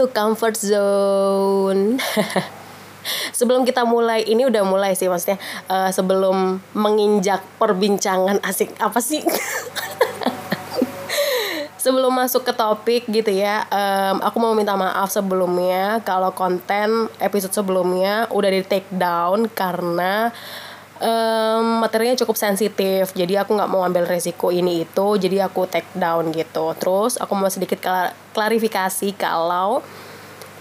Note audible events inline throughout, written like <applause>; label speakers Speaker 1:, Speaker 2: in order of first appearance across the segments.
Speaker 1: to comfort zone. <laughs> sebelum kita mulai, ini udah mulai sih maksudnya uh, sebelum menginjak perbincangan asik apa sih? <laughs> sebelum masuk ke topik gitu ya, um, aku mau minta maaf sebelumnya kalau konten episode sebelumnya udah di take down karena um, materinya cukup sensitif jadi aku nggak mau ambil resiko ini itu jadi aku take down gitu. Terus aku mau sedikit klarifikasi kalau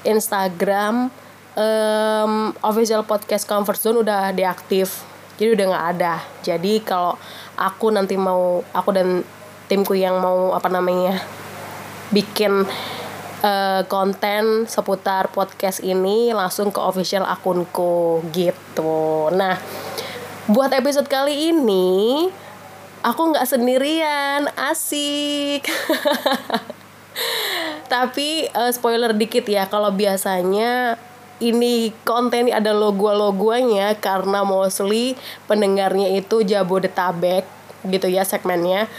Speaker 1: Instagram um, official podcast comfort zone udah deaktif jadi udah nggak ada. Jadi kalau aku nanti mau aku dan timku yang mau apa namanya bikin uh, konten seputar podcast ini langsung ke official akunku gitu. Nah buat episode kali ini aku nggak sendirian asik. <laughs> Tapi uh, spoiler dikit ya kalau biasanya ini konten ada logo-logonya karena mostly pendengarnya itu Jabodetabek gitu ya segmennya.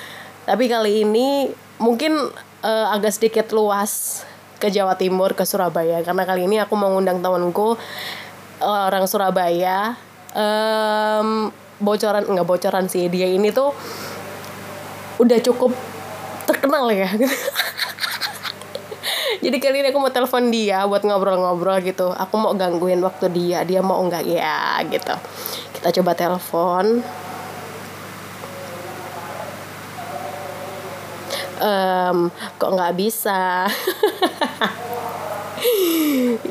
Speaker 1: Tapi kali ini mungkin uh, agak sedikit luas ke Jawa Timur ke Surabaya. Karena kali ini aku mengundang temanku orang Surabaya um, bocoran nggak bocoran sih. Dia ini tuh udah cukup terkenal ya. <laughs> Jadi kali ini aku mau telepon dia buat ngobrol-ngobrol gitu. Aku mau gangguin waktu dia dia mau nggak ya gitu. Kita coba telepon. Um, kok nggak bisa? <laughs>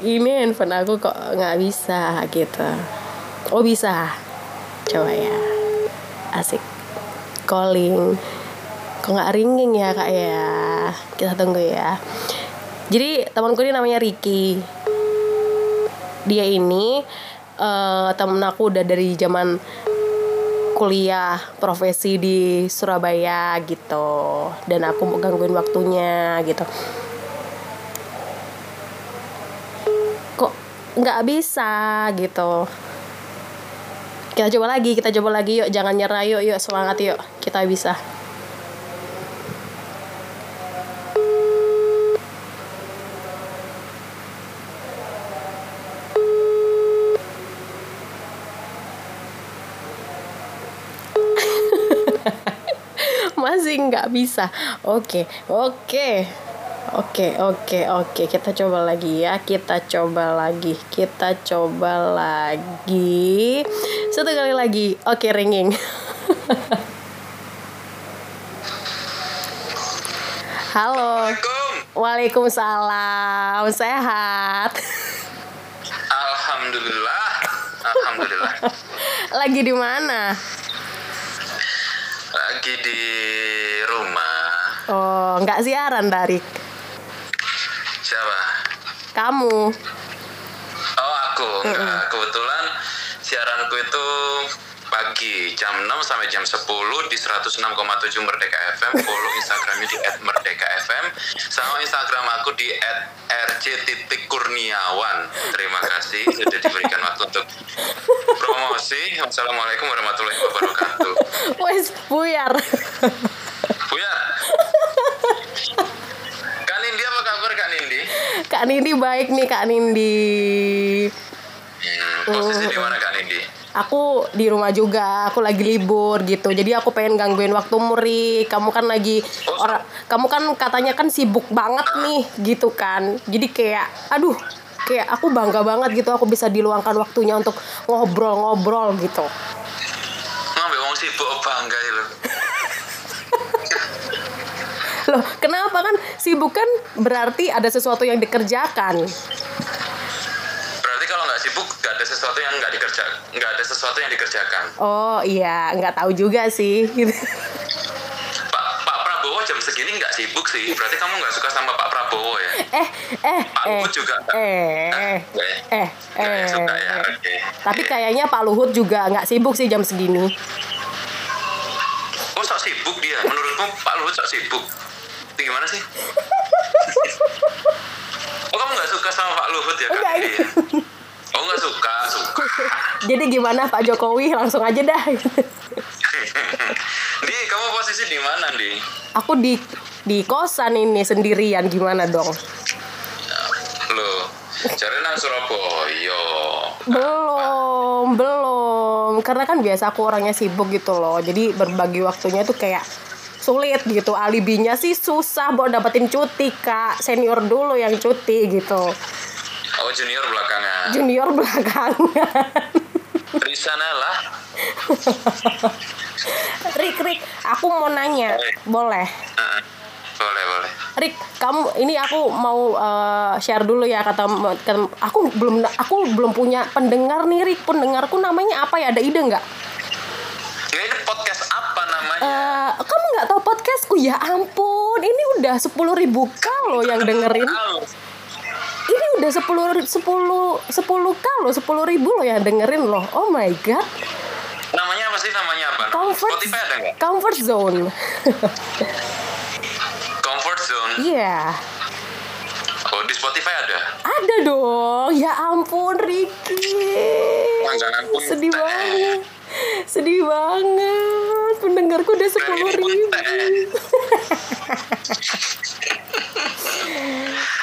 Speaker 1: Ini handphone aku kok nggak bisa gitu oh bisa. Coba ya. Asik. Calling. Kok nggak ringing ya kak ya? Kita tunggu ya. Jadi temanku ini namanya Ricky. Dia ini uh, temen aku udah dari zaman kuliah profesi di Surabaya gitu. Dan aku mau gangguin waktunya gitu. Kok nggak bisa gitu kita coba lagi kita coba lagi yuk jangan nyerah yuk yuk semangat yuk kita bisa. <laughs> Masih nggak bisa. Oke oke Oke, oke, oke. Kita coba lagi ya. Kita coba lagi. Kita coba lagi. Satu kali lagi. Oke, ringing. <laughs> Halo. Waalaikumsalam. Sehat.
Speaker 2: Alhamdulillah. Alhamdulillah. <laughs>
Speaker 1: lagi di mana?
Speaker 2: Lagi di rumah.
Speaker 1: Oh, nggak siaran, Darik? Kamu.
Speaker 2: Oh, aku. Enggak, kebetulan siaranku itu pagi jam 6 sampai jam 10 di 106,7 Merdeka FM follow Instagramnya di @merdeka_fm sama Instagram aku di @rj_kurniawan terima kasih sudah diberikan waktu untuk promosi. Wassalamualaikum warahmatullahi wabarakatuh.
Speaker 1: Wes buyar
Speaker 2: Nindi apa kabar Kak Nindi?
Speaker 1: Kak Nindi baik nih Kak Nindi.
Speaker 2: Hmm, posisi uh, di mana Kak Nindi?
Speaker 1: Aku di rumah juga, aku lagi libur gitu. Jadi aku pengen gangguin waktu Muri. Kamu kan lagi oh, orang kamu kan katanya kan sibuk banget nih gitu kan. Jadi kayak aduh, kayak aku bangga banget gitu aku bisa diluangkan waktunya untuk ngobrol-ngobrol gitu.
Speaker 2: Wong sibuk bangga itu.
Speaker 1: Loh, kenapa kan sibuk kan berarti ada sesuatu yang dikerjakan.
Speaker 2: Berarti kalau nggak sibuk nggak ada sesuatu yang nggak dikerja nggak ada sesuatu yang dikerjakan.
Speaker 1: Oh iya, nggak tahu juga sih.
Speaker 2: Pak Pak Prabowo jam segini nggak sibuk sih. Berarti kamu nggak suka sama Pak Prabowo ya?
Speaker 1: Eh eh
Speaker 2: Pak
Speaker 1: eh,
Speaker 2: Luhut juga.
Speaker 1: Eh
Speaker 2: eh
Speaker 1: eh eh.
Speaker 2: suka ya. Okay.
Speaker 1: Tapi kayaknya Pak Luhut juga nggak sibuk sih jam segini.
Speaker 2: Oh sok sibuk dia. Menurutmu Pak Luhut sok sibuk? Itu gimana sih? <laughs> oh kamu nggak suka sama Pak Luhut ya kak? Iya. Oh nggak suka, suka. <laughs>
Speaker 1: Jadi gimana Pak Jokowi langsung aja dah. <laughs>
Speaker 2: di kamu posisi di mana di?
Speaker 1: Aku di di kosan ini sendirian gimana dong?
Speaker 2: Cari nang Surabaya.
Speaker 1: Belum, belum. Karena kan biasa aku orangnya sibuk gitu loh. Jadi berbagi waktunya tuh kayak sulit gitu. Alibinya sih susah buat dapetin cuti, Kak. Senior dulu yang cuti gitu.
Speaker 2: Oh junior belakangan.
Speaker 1: Junior belakangan.
Speaker 2: Risana lah.
Speaker 1: Rik, Rik, aku mau nanya. Boleh.
Speaker 2: Boleh boleh.
Speaker 1: Rik, kamu ini aku mau uh, share dulu ya kata, kata aku belum aku belum punya pendengar nih Rik. Pendengarku namanya apa ya? Ada ide nggak?
Speaker 2: Ya ini podcast apa namanya?
Speaker 1: Eh, kamu nggak tahu podcastku? Ya ampun ini udah 10.000 ribu loh yang dengerin. Ini udah 10 10 10 k loh 10 ribu loh yang dengerin loh. Oh my god.
Speaker 2: Namanya apa sih? Namanya apa?
Speaker 1: comfort
Speaker 2: Spotify ada nggak?
Speaker 1: comfort zone.
Speaker 2: Comfort Zone.
Speaker 1: iya.
Speaker 2: Oh di Spotify ada.
Speaker 1: ada dong. Ya ampun Ricky. Sedih banget <laughs> sedih banget pendengarku udah 10
Speaker 2: Dari
Speaker 1: ribu. <laughs>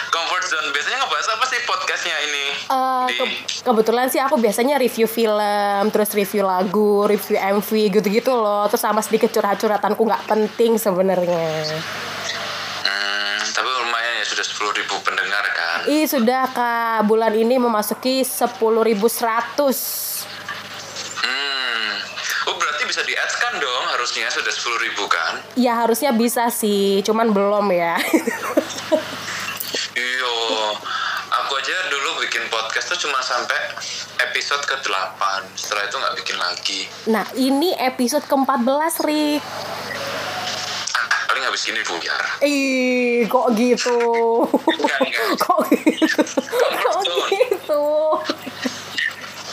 Speaker 2: Comfort Zone biasanya ngebahas apa sih podcastnya ini?
Speaker 1: Eh,
Speaker 2: di
Speaker 1: ke- kebetulan sih aku biasanya review film, terus review lagu, review MV gitu-gitu loh. Terus sama sedikit curhat-curhatanku nggak penting sebenarnya.
Speaker 2: Hmm, tapi lumayan ya sudah 10.000 ribu pendengar kan.
Speaker 1: Ih sudah kak, bulan ini memasuki 10.100
Speaker 2: Hmm. Bisa di ads kan dong harusnya sudah 10.000 ribu kan?
Speaker 1: Ya harusnya bisa sih, cuman belum ya. <laughs>
Speaker 2: Iya. Aku aja dulu bikin podcast tuh cuma sampai episode ke-8. Setelah itu nggak bikin lagi.
Speaker 1: nah ini episode ke-14 Rik.
Speaker 2: Ah, paling habis ini buyar.
Speaker 1: Ih kok gitu?
Speaker 2: Enggak, enggak. <laughs>
Speaker 1: kok gitu? kok gitu?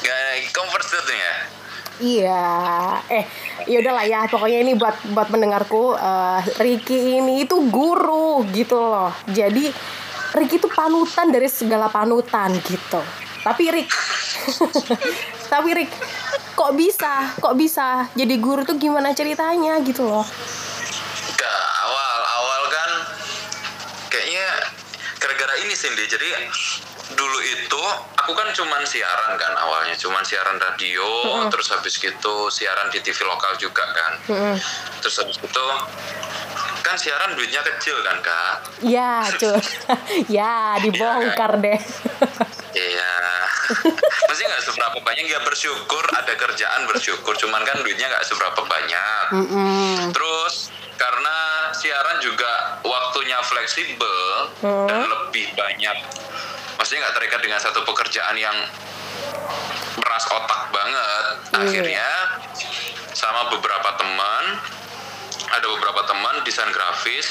Speaker 2: Nggak comfort zone ya?
Speaker 1: Iya, eh ya udahlah ya pokoknya ini buat buat pendengarku eh, Ricky ini itu guru gitu loh. Jadi Ricky itu panutan dari segala panutan gitu. Tapi Rick, <laughs> tapi Rick, kok bisa, kok bisa jadi guru tuh gimana ceritanya gitu loh?
Speaker 2: Enggak, awal awal kan kayaknya gara-gara ini Cindy. Jadi dulu itu aku kan cuman siaran kan awalnya, cuman siaran radio, terus habis gitu siaran di TV lokal juga kan.
Speaker 1: Mm-mm.
Speaker 2: Terus habis itu kan siaran duitnya kecil kan kak.
Speaker 1: Ya, cuy, <laughs> ya dibongkar deh.
Speaker 2: Iya. Masih <laughs> nggak seberapa banyak ya bersyukur ada kerjaan bersyukur, cuman kan duitnya nggak seberapa banyak.
Speaker 1: Mm-mm.
Speaker 2: Terus karena siaran juga waktunya fleksibel
Speaker 1: Hmm.
Speaker 2: dan lebih banyak, maksudnya nggak terikat dengan satu pekerjaan yang meras otak banget.
Speaker 1: Iya.
Speaker 2: Akhirnya sama beberapa teman, ada beberapa teman desain grafis,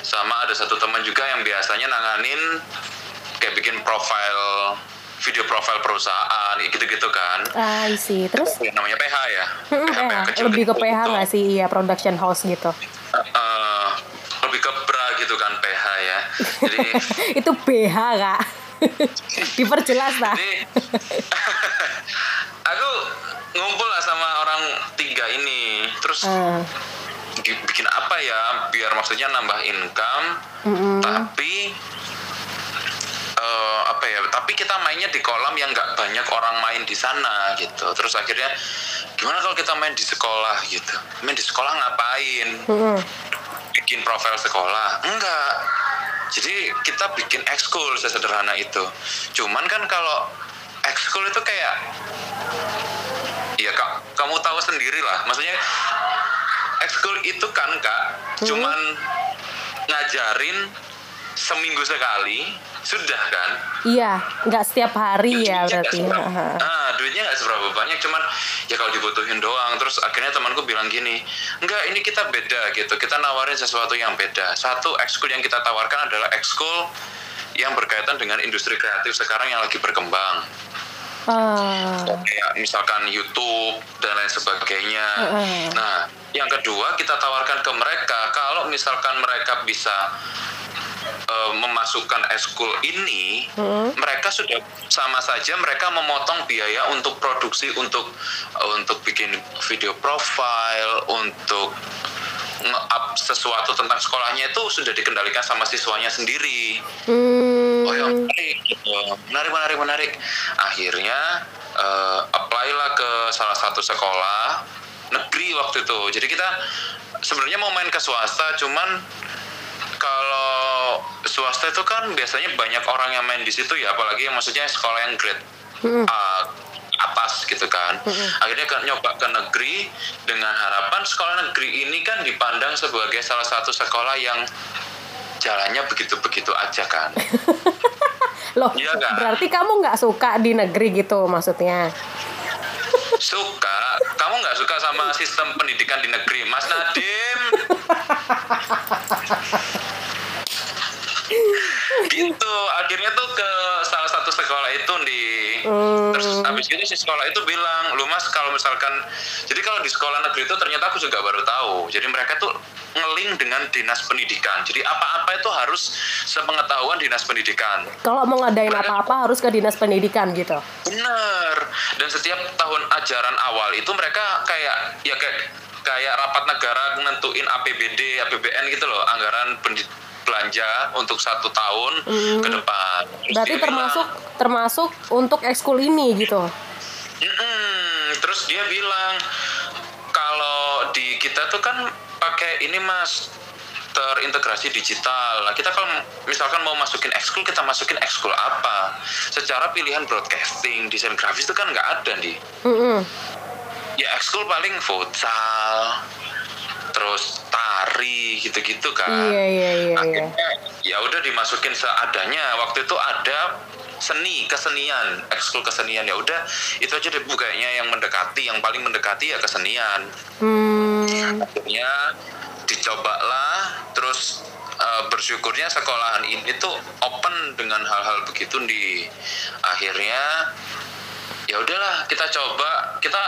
Speaker 2: sama ada satu teman juga yang biasanya nanganin kayak bikin profil video profil perusahaan gitu-gitu kan.
Speaker 1: Ah, isi. Terus
Speaker 2: Yang namanya PH ya. PH, kecil
Speaker 1: lebih ke
Speaker 2: gitu.
Speaker 1: PH nggak sih? Iya, production house gitu.
Speaker 2: Eh, lebih ke bra gitu kan PH ya. Jadi <laughs>
Speaker 1: itu BH kak <laughs> diperjelas lah <laughs>
Speaker 2: jadi aku ngumpul lah sama orang tiga ini. Terus bi- bikin apa ya? Biar maksudnya nambah income
Speaker 1: mm-mm.
Speaker 2: tapi eh, apa ya? Tapi kita mainnya di kolam yang nggak banyak orang main di sana gitu. Terus akhirnya gimana kalau kita main di sekolah? gitu. Main di sekolah ngapain?
Speaker 1: Mm-mm.
Speaker 2: bikin profil sekolah? Enggak jadi kita bikin ekskul sesederhana itu. Cuman kan kalau ekskul itu kayak ya kak kamu tahu sendiri lah. Maksudnya ekskul itu kan kak cuman ngajarin seminggu sekali sudah kan?
Speaker 1: Iya nggak setiap hari ya
Speaker 2: nggak
Speaker 1: berarti.
Speaker 2: seberapa-
Speaker 1: Heeh.
Speaker 2: Duitnya nggak seberapa banyak cuman ya kalau dibutuhin doang. Terus akhirnya temanku bilang gini enggak ini kita beda gitu. Kita nawarin sesuatu yang beda. Satu ekskul yang kita tawarkan adalah ekskul yang berkaitan dengan industri kreatif sekarang yang lagi berkembang.
Speaker 1: Ah,
Speaker 2: kayak misalkan YouTube dan lain sebagainya.
Speaker 1: Heeh.
Speaker 2: Nah, yang kedua kita tawarkan ke mereka. Kalau misalkan mereka bisa eh, memasukkan eskul ini,
Speaker 1: Mm-mm.
Speaker 2: mereka sudah sama saja mereka memotong biaya untuk produksi untuk eh, untuk bikin video profile, untuk nge-up sesuatu tentang sekolahnya itu sudah dikendalikan sama siswanya sendiri.
Speaker 1: hmm,
Speaker 2: Oh ya, ini gitu. menarik menarik menarik akhirnya uh, apply lah ke salah satu sekolah negeri waktu itu jadi kita sebenarnya mau main ke swasta cuman kalau swasta itu kan biasanya banyak orang yang main di situ ya apalagi yang maksudnya sekolah yang grade hmm. uh, atas gitu kan hmm. akhirnya kan nyoba ke negeri dengan harapan sekolah negeri ini kan dipandang sebagai salah satu sekolah yang jalannya begitu-begitu aja kan <laughs>
Speaker 1: loh ya, kan? berarti kamu nggak suka di negeri gitu maksudnya
Speaker 2: suka kamu nggak suka sama sistem pendidikan di negeri Mas Nadim <laughs> gitu akhirnya tuh ke salah satu sekolah itu di hmm. terus habis itu si sekolah itu bilang lu mas kalau misalkan jadi kalau di sekolah negeri itu ternyata aku juga baru tahu. Jadi mereka tuh ngeling dengan dinas pendidikan. Jadi apa-apa itu harus sepengetahuan dinas pendidikan.
Speaker 1: Kalau mau ngadain apa-apa harus ke dinas pendidikan gitu?
Speaker 2: Bener. Dan setiap tahun ajaran awal itu mereka kayak ya kayak kayak rapat negara nentuin APBD, APBN gitu loh, anggaran pendidikan belanja untuk satu tahun hmm. ke depan.
Speaker 1: Terus Berarti termasuk bilang, termasuk untuk ekskul ini gitu.
Speaker 2: Mm-mm. Terus dia bilang kalau di kita tuh kan pakai ini mas terintegrasi digital. Nah, kita kalau misalkan mau masukin ekskul, kita masukin ekskul apa? Secara pilihan broadcasting, desain grafis itu kan nggak ada nih. Mm-hmm. Ya ekskul paling futsal, terus tari gitu-gitu kan.
Speaker 1: Iya iya iya. iya.
Speaker 2: Akhirnya ya udah dimasukin seadanya. Waktu itu ada seni kesenian ekskul kesenian ya udah itu aja deh bu kayaknya yang mendekati yang paling mendekati ya kesenian hmm. akhirnya dicobalah terus uh, bersyukurnya sekolahan ini tuh open dengan hal-hal begitu di akhirnya ya udahlah kita coba kita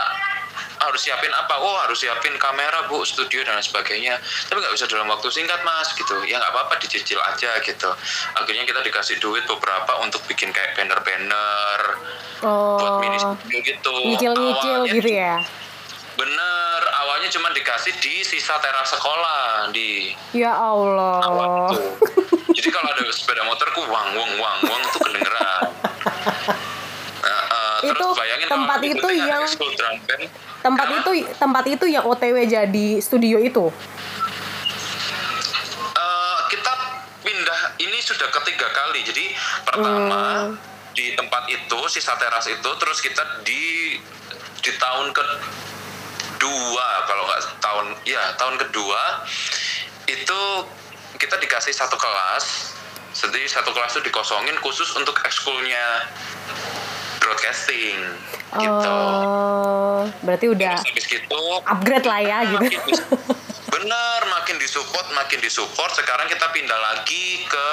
Speaker 2: harus siapin apa? Oh harus siapin kamera bu studio dan sebagainya. Tapi nggak bisa dalam waktu singkat mas gitu. Ya nggak apa-apa dicicil aja gitu. Akhirnya kita dikasih duit beberapa untuk bikin kayak banner-banner
Speaker 1: oh, buat mini studio gitu. Nyicil-nyicil gitu ya?
Speaker 2: Bener awalnya cuma dikasih di sisa teras sekolah di
Speaker 1: ya Allah. Awal itu.
Speaker 2: jadi kalau ada sepeda motorku wang wang wang wang tuh kedengeran
Speaker 1: itu tempat itu yang tempat itu tempat itu yang OTW jadi studio itu?
Speaker 2: Uh, kita pindah ini sudah ketiga kali. Jadi pertama hmm. di tempat itu sisa teras itu terus kita di di tahun kedua kalau nggak tahun ya tahun kedua itu kita dikasih satu kelas jadi satu kelas itu dikosongin khusus untuk ekskulnya broadcasting
Speaker 1: oh, gitu. Berarti udah
Speaker 2: habis gitu
Speaker 1: upgrade lah ya gitu.
Speaker 2: bener, makin disupport, makin disupport. Sekarang kita pindah lagi ke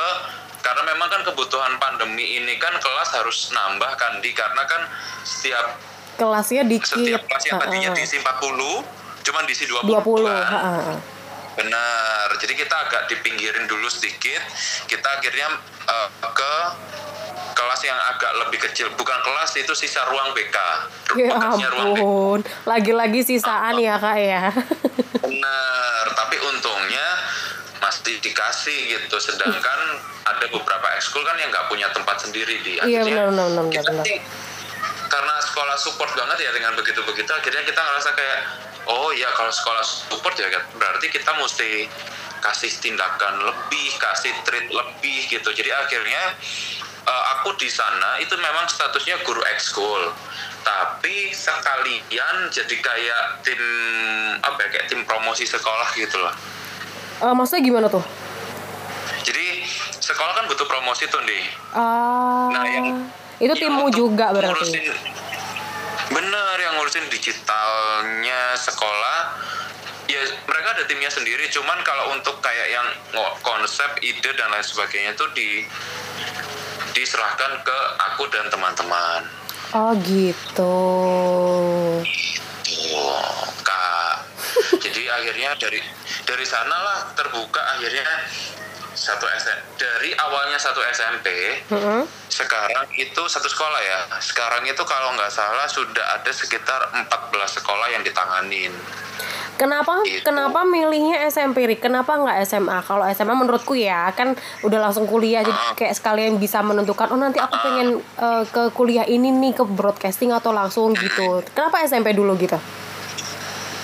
Speaker 2: karena memang kan kebutuhan pandemi ini kan kelas harus nambah kan di karena kan setiap
Speaker 1: kelasnya dikit.
Speaker 2: Setiap kelas yang tadinya diisi 40 cuman diisi 20, 20 kan. Uh, uh. Benar. Jadi kita agak dipinggirin dulu sedikit. Kita akhirnya uh, ke kelas yang agak lebih kecil. Bukan kelas itu sisa ruang BK
Speaker 1: ya ampun. Lagi-lagi sisaan ya kak ya.
Speaker 2: Benar. Tapi untungnya masih dikasih gitu. Sedangkan ada beberapa ekskul kan yang nggak punya tempat sendiri di.
Speaker 1: Iya benar benar benar,
Speaker 2: kita benar. Sih, karena sekolah support banget ya dengan begitu-begitu akhirnya kita ngerasa kayak oh iya kalau sekolah support ya berarti kita mesti kasih tindakan lebih, kasih treat lebih gitu. Jadi akhirnya uh, aku di sana itu memang statusnya guru ekskul. Tapi sekalian jadi kayak tim apa ya kayak tim promosi sekolah gitu loh
Speaker 1: uh, maksudnya gimana tuh?
Speaker 2: Jadi sekolah kan butuh promosi tuh nih
Speaker 1: uh, nah yang itu timmu juga berarti? ngurusin,
Speaker 2: bener yang ngurusin digitalnya sekolah ya mereka ada timnya sendiri cuman kalau untuk kayak yang konsep ide dan lain sebagainya tuh di diserahkan ke aku dan teman-teman.
Speaker 1: Oh gitu.
Speaker 2: Gitu, kak. Jadi akhirnya dari dari sanalah terbuka akhirnya satu SM dari awalnya satu SMP
Speaker 1: Mm-mm.
Speaker 2: sekarang itu satu sekolah ya sekarang itu kalau nggak salah sudah ada sekitar 14 sekolah yang ditanganin
Speaker 1: Kenapa
Speaker 2: Gitu.
Speaker 1: kenapa milihnya SMP Rik? Kenapa nggak SMA? Kalau SMA menurutku ya kan udah langsung kuliah jadi
Speaker 2: Ah.
Speaker 1: kayak sekalian bisa menentukan oh nanti aku pengen eh, ke kuliah ini nih ke broadcasting atau langsung gitu. Kenapa SMP dulu gitu?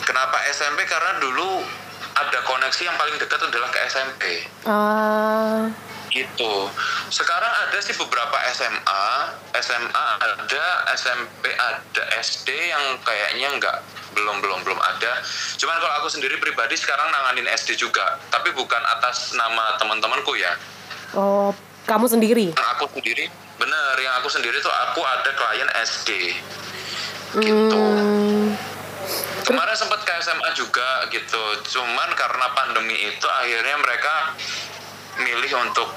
Speaker 2: kenapa SMP karena dulu ada koneksi yang paling dekat adalah ke SMP
Speaker 1: Ah,
Speaker 2: gitu. Sekarang ada sih beberapa SMA SMA ada SMP ada SD yang kayaknya nggak belum belum belum ada. Cuman kalau aku sendiri pribadi sekarang nanganin SD juga. Tapi bukan atas nama teman-temanku ya.
Speaker 1: Oh kamu sendiri?
Speaker 2: yang aku sendiri. Bener yang aku sendiri tuh aku ada klien SD gitu
Speaker 1: Hmm,
Speaker 2: kemarin sempat ke SMA juga gitu. Cuman karena pandemi itu akhirnya mereka milih untuk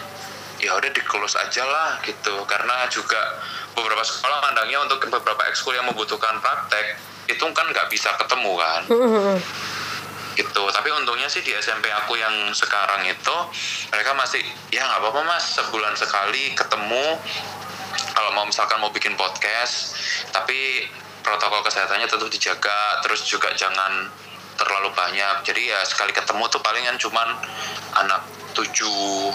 Speaker 2: ya udah di close aja lah gitu. Karena juga beberapa sekolah mandangnya untuk beberapa ekskul yang membutuhkan praktek itu kan nggak bisa ketemu kan. Gitu. Tapi untungnya sih di SMP aku yang sekarang itu mereka masih ya nggak apa-apa mas sebulan sekali ketemu. Kalau mau misalkan mau bikin podcast tapi protokol kesehatannya tetap dijaga terus juga jangan terlalu banyak. Jadi ya sekali ketemu tuh palingan cuman anak tujuh.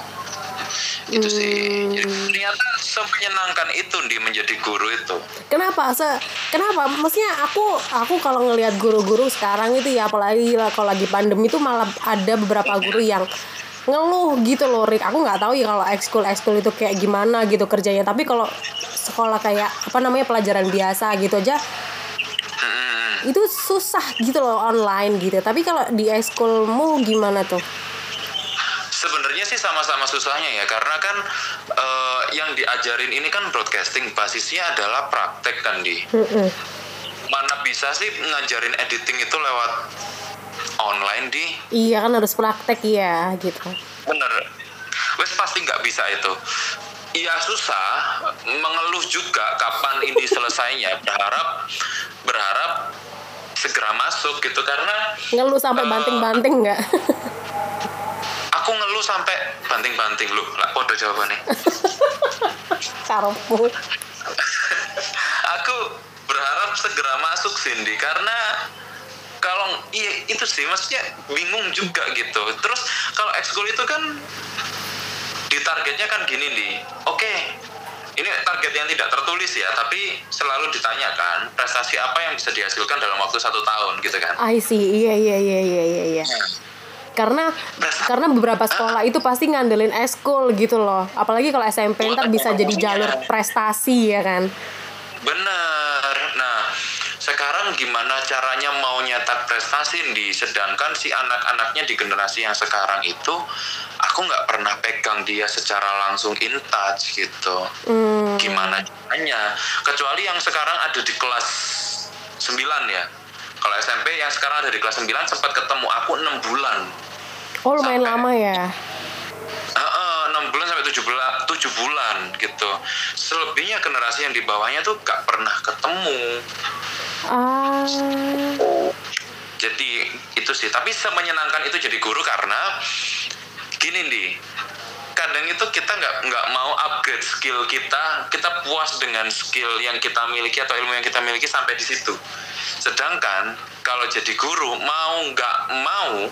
Speaker 2: Itu sih. Jadi ternyata semenyenangkan itu di menjadi guru itu.
Speaker 1: Kenapa? Se kenapa? Maksudnya aku aku kalau ngelihat guru-guru sekarang itu ya apalagi kalau lagi pandemi itu malah ada beberapa guru yang ngeluh gitu loh Rick. Aku nggak tahu ya kalau ekskul ekskul itu kayak gimana gitu kerjanya. Tapi kalau sekolah kayak apa namanya pelajaran biasa gitu aja itu susah gitu loh online gitu. Tapi kalau di ekskulmu gimana tuh?
Speaker 2: Sebenarnya sih sama-sama susahnya ya karena kan eh, yang diajarin ini kan broadcasting basisnya adalah praktek kan di
Speaker 1: Mm-mm.
Speaker 2: mana bisa sih ngajarin editing itu lewat online di.
Speaker 1: Iya kan harus praktek ya gitu.
Speaker 2: bener. Wes pasti nggak bisa itu. Iya susah. Mengeluh juga kapan ini selesainya. Berharap berharap segera masuk gitu. Karena
Speaker 1: Ngeluh sampai
Speaker 2: Eh,
Speaker 1: banting-banting nggak?
Speaker 2: aku ngeluh sampai banting-banting lu. Lah podo jawabannya. <laughs>
Speaker 1: Karepmu.
Speaker 2: aku berharap segera masuk Cindy. Karena iya itu sih. Maksudnya bingung juga gitu. Terus kalau ekskul itu kan di targetnya kan gini nih. Oke ini target yang tidak tertulis ya tapi selalu ditanyakan prestasi apa yang bisa dihasilkan dalam waktu satu tahun gitu kan?
Speaker 1: I see. Iya iya iya iya iya. iya. karena karena beberapa sekolah itu pasti ngandelin eskul gitu loh. Apalagi kalau SMP ntar bisa jadi jalur prestasi ya kan?
Speaker 2: Bener. Nah, sekarang gimana caranya prestasi di sedangkan si anak-anaknya di generasi yang sekarang itu aku nggak pernah pegang dia secara langsung in touch gitu.
Speaker 1: hmm,
Speaker 2: Gimana caranya? Kecuali yang sekarang ada di kelas 9 ya. Kalau SMP yang sekarang ada di kelas 9 sempat ketemu aku 6 bulan.
Speaker 1: oh lumayan
Speaker 2: Sampai-
Speaker 1: lama ya
Speaker 2: Heeh, 6 bulan sampai 7 bulan, 7 bulan gitu. Selebihnya generasi yang di bawahnya tuh gak pernah ketemu.
Speaker 1: ah
Speaker 2: Jadi itu sih, tapi semenyenangkan itu jadi guru karena gini nih, kadang itu kita nggak nggak mau upgrade skill kita, kita puas dengan skill yang kita miliki atau ilmu yang kita miliki sampai di situ. Sedangkan kalau jadi guru mau nggak mau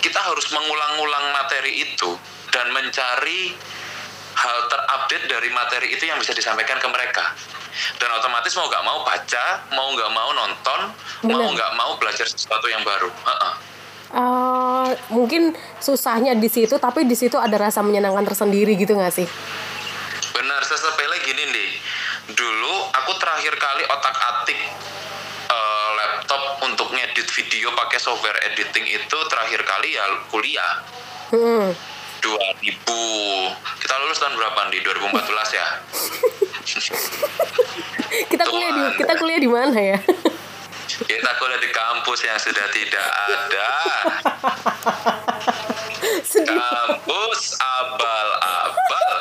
Speaker 2: kita harus mengulang-ulang materi itu dan mencari hal terupdate dari materi itu yang bisa disampaikan ke mereka dan otomatis mau nggak mau baca mau nggak mau nonton mau
Speaker 1: Bener.
Speaker 2: nggak mau belajar sesuatu yang baru Heeh.
Speaker 1: Ah, mungkin susahnya di situ tapi di situ ada rasa menyenangkan tersendiri gitu nggak sih
Speaker 2: benar sesepele gini nih dulu aku terakhir kali otak atik eh, laptop untuk ngedit video pakai software editing itu terakhir kali ya kuliah
Speaker 1: hmm.
Speaker 2: 2000 kita lulus tahun berapa di 2014 ya? <laughs>
Speaker 1: Kita kuliah di kita kuliah di mana ya?
Speaker 2: Kita kuliah di kampus yang sudah tidak ada. <laughs> Kampus abal-abal.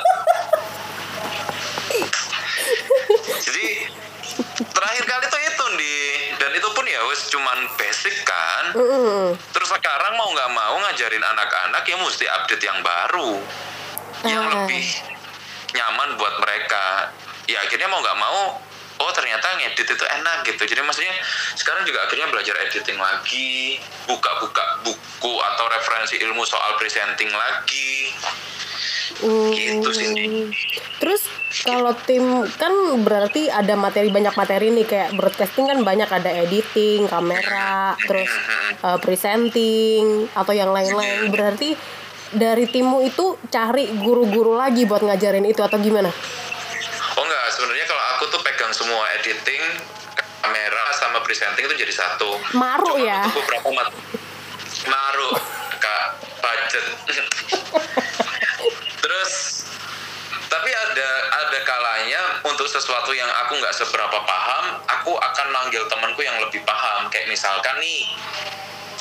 Speaker 2: <laughs> Jadi terakhir kali tuh itu di itu pun ya wes cuman basic kan
Speaker 1: Mm-mm.
Speaker 2: terus sekarang mau nggak mau ngajarin anak-anak ya mesti update yang baru yang
Speaker 1: Ah.
Speaker 2: lebih nyaman buat mereka ya akhirnya mau nggak mau oh ternyata ngedit itu enak gitu jadi maksudnya sekarang juga akhirnya belajar editing lagi buka-buka buku atau referensi ilmu soal presenting lagi
Speaker 1: Hmm.
Speaker 2: gitu sih
Speaker 1: Terus kalau tim kan berarti ada materi banyak materi nih kayak broadcasting kan banyak ada editing, kamera, terus uh, presenting atau yang lain-lain. Berarti dari timmu itu cari guru-guru lagi buat ngajarin itu atau gimana?
Speaker 2: Oh enggak, sebenarnya kalau aku tuh pegang semua editing, kamera sama presenting itu jadi satu.
Speaker 1: Maru
Speaker 2: Cuma
Speaker 1: ya?
Speaker 2: untuk beberapa mat Maru, kak budget. Terus tapi ada ada kalanya untuk sesuatu yang aku nggak seberapa paham, aku akan manggil temanku yang lebih paham. Kayak misalkan nih